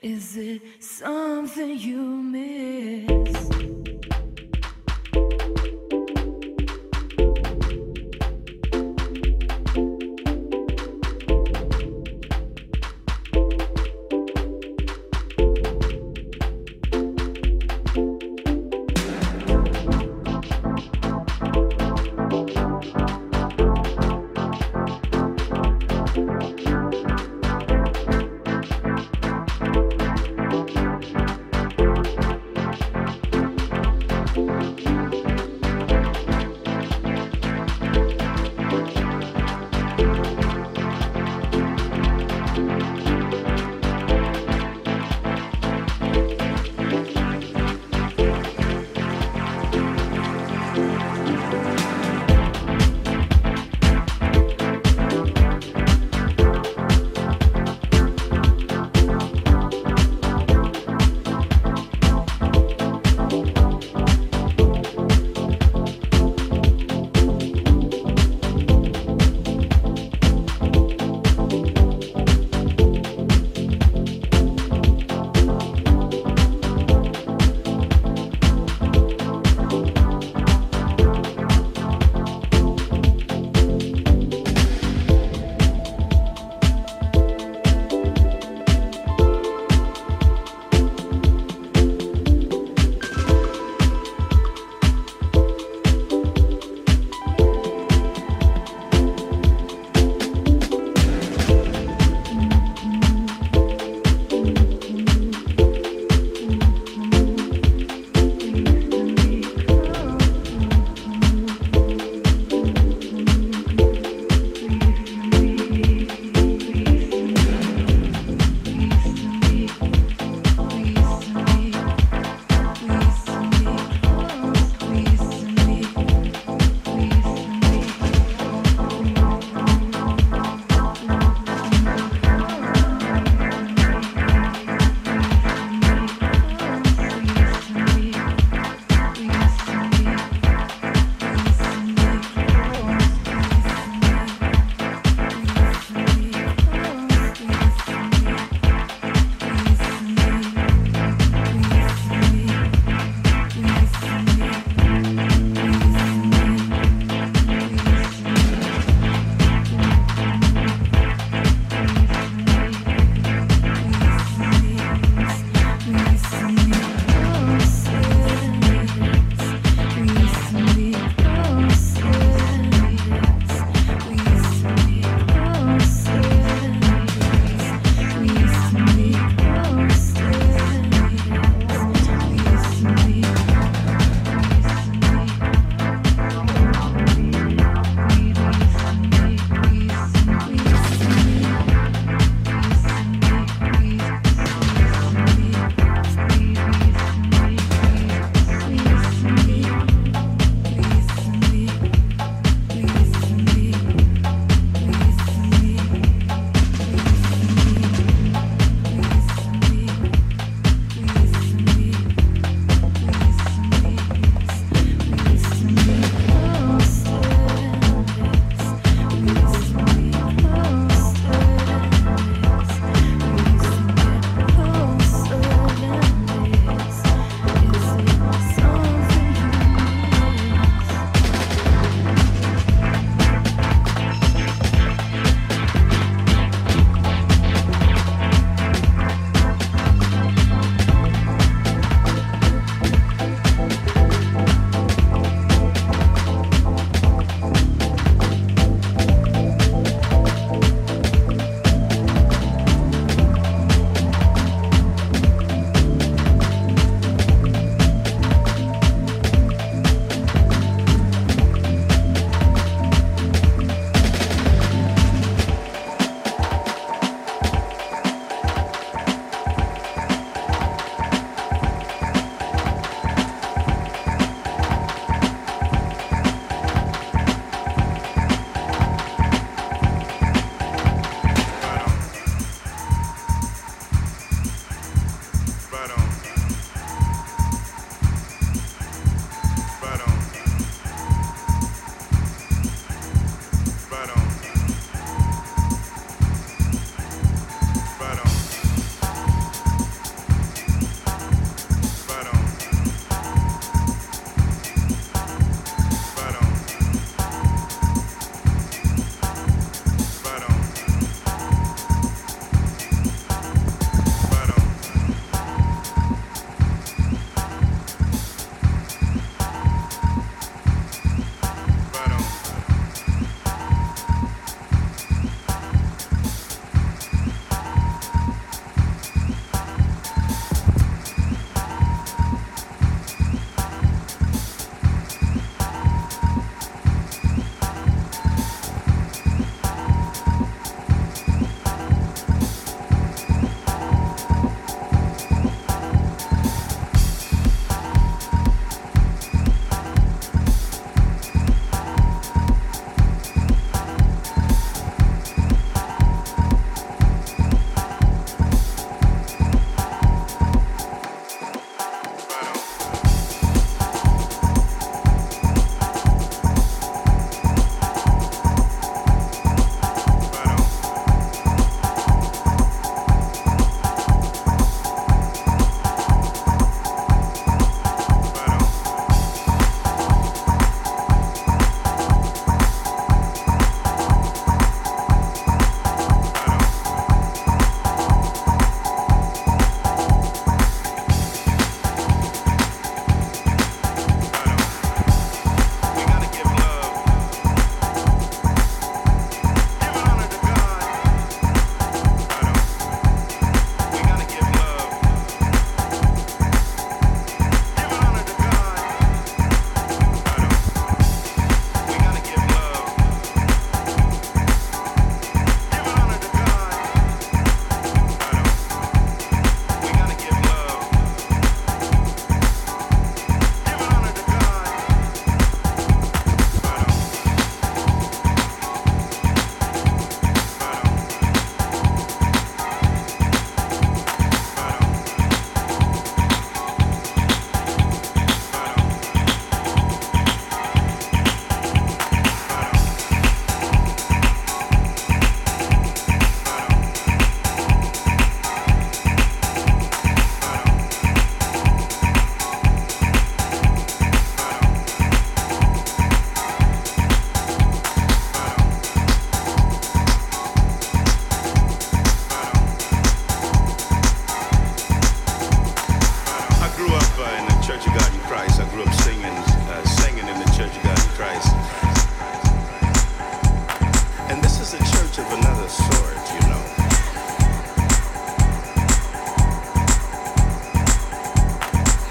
Is it something you miss?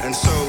And so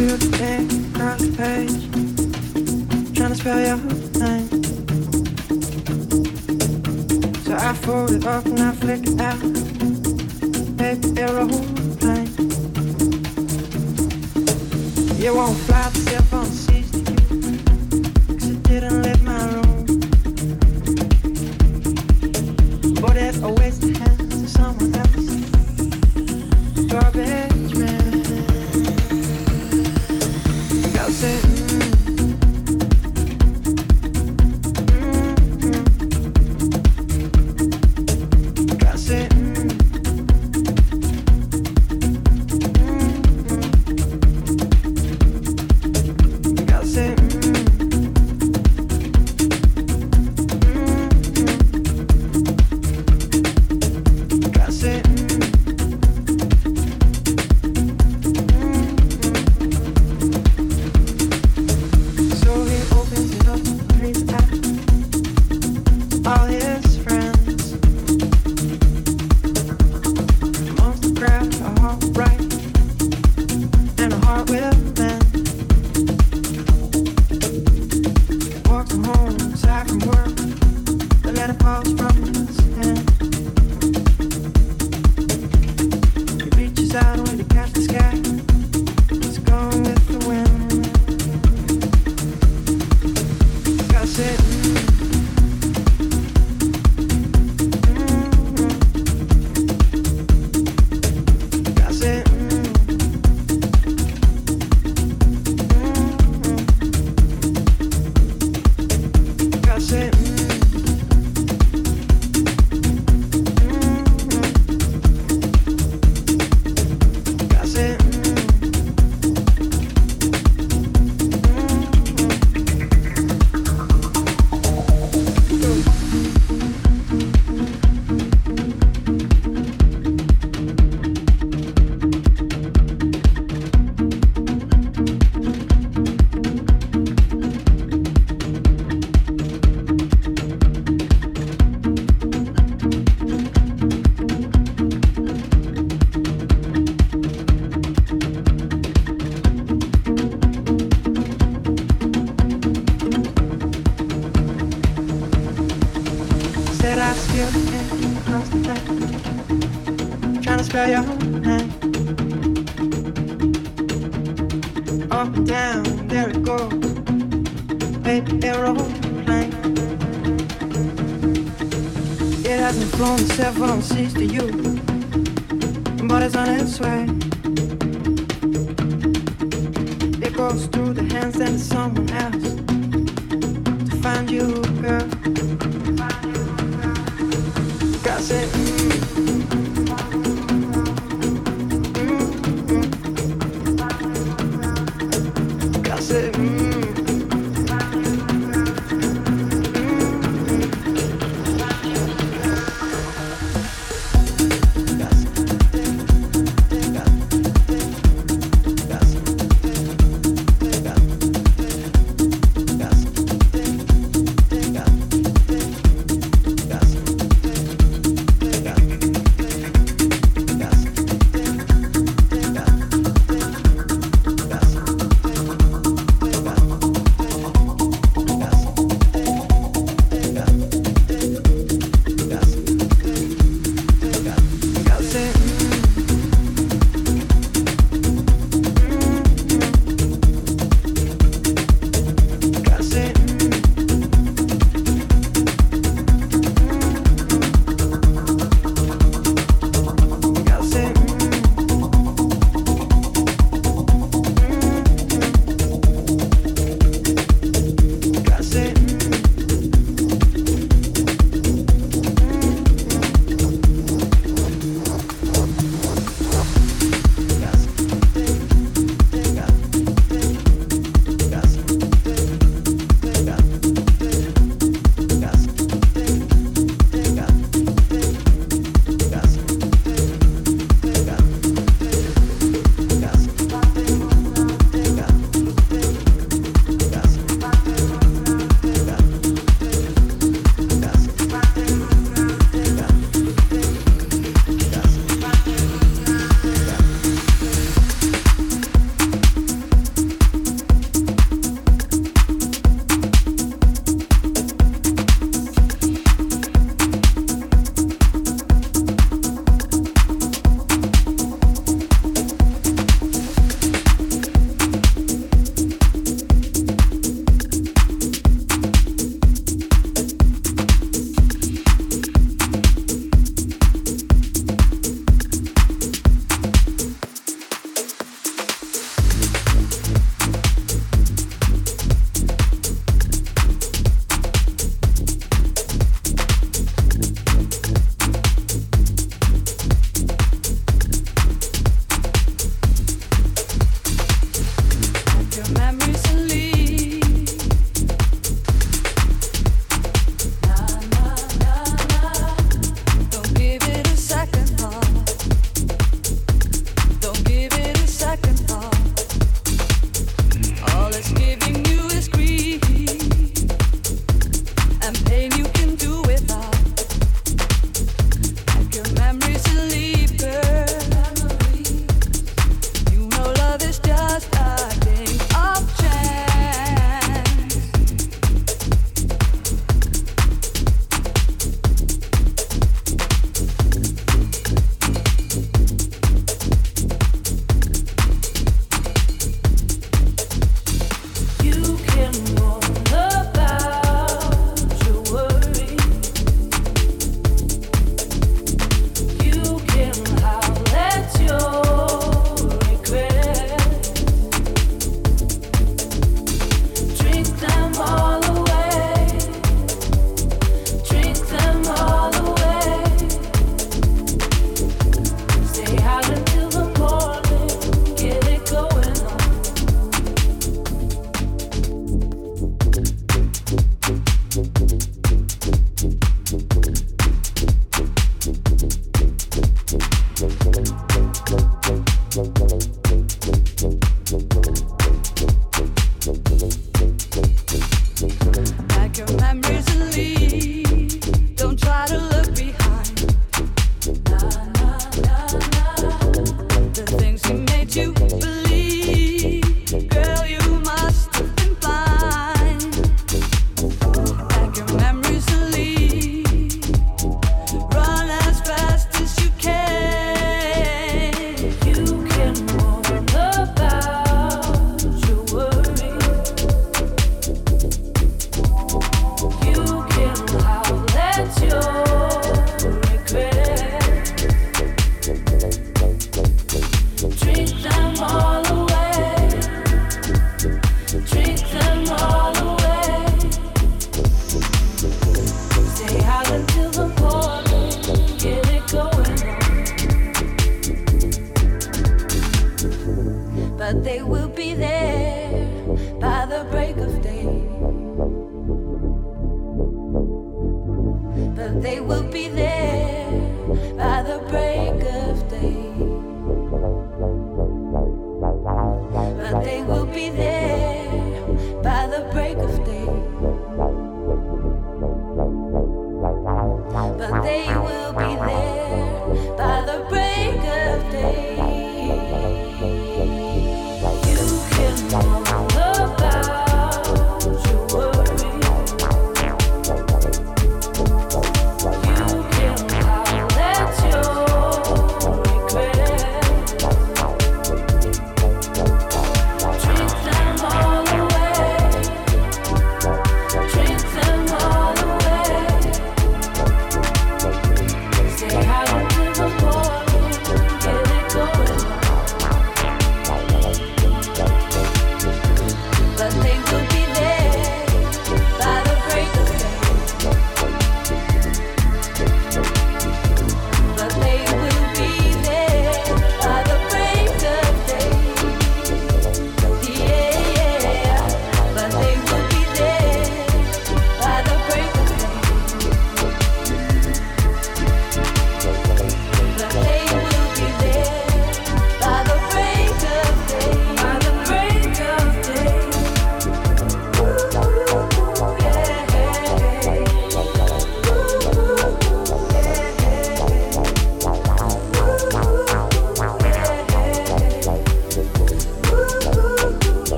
feel the page. Trying to spell your name. So I fold it up and I flick it out. You won't fly the cell phone.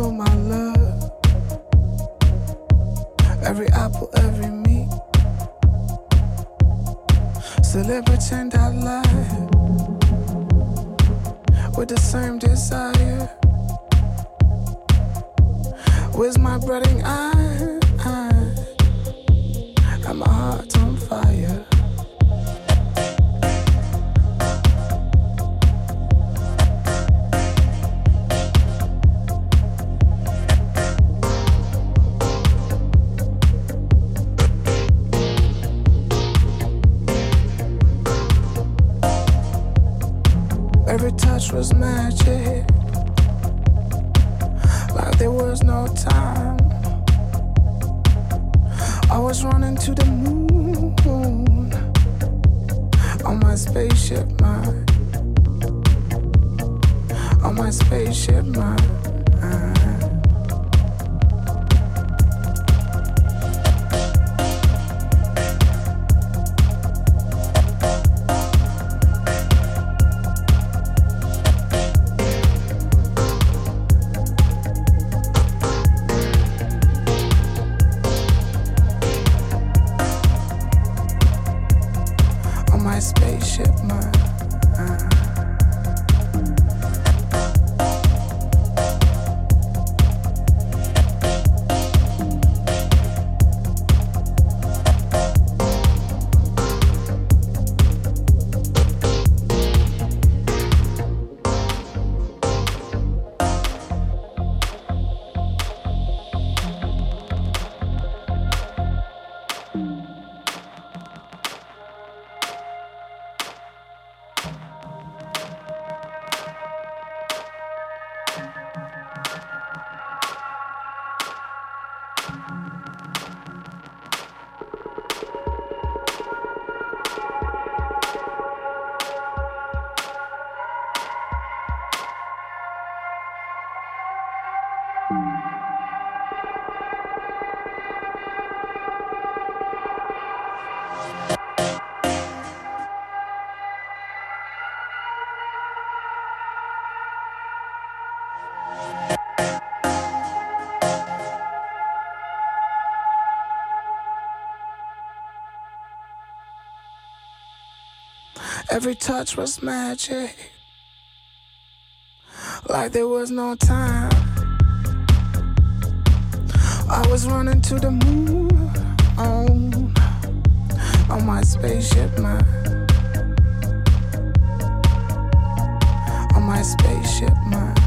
Was magic. Spaceship mind. On my spaceship mind. Every touch was magic, like there was no time. I was running to the moon on, on my spaceship mind. On my spaceship mind.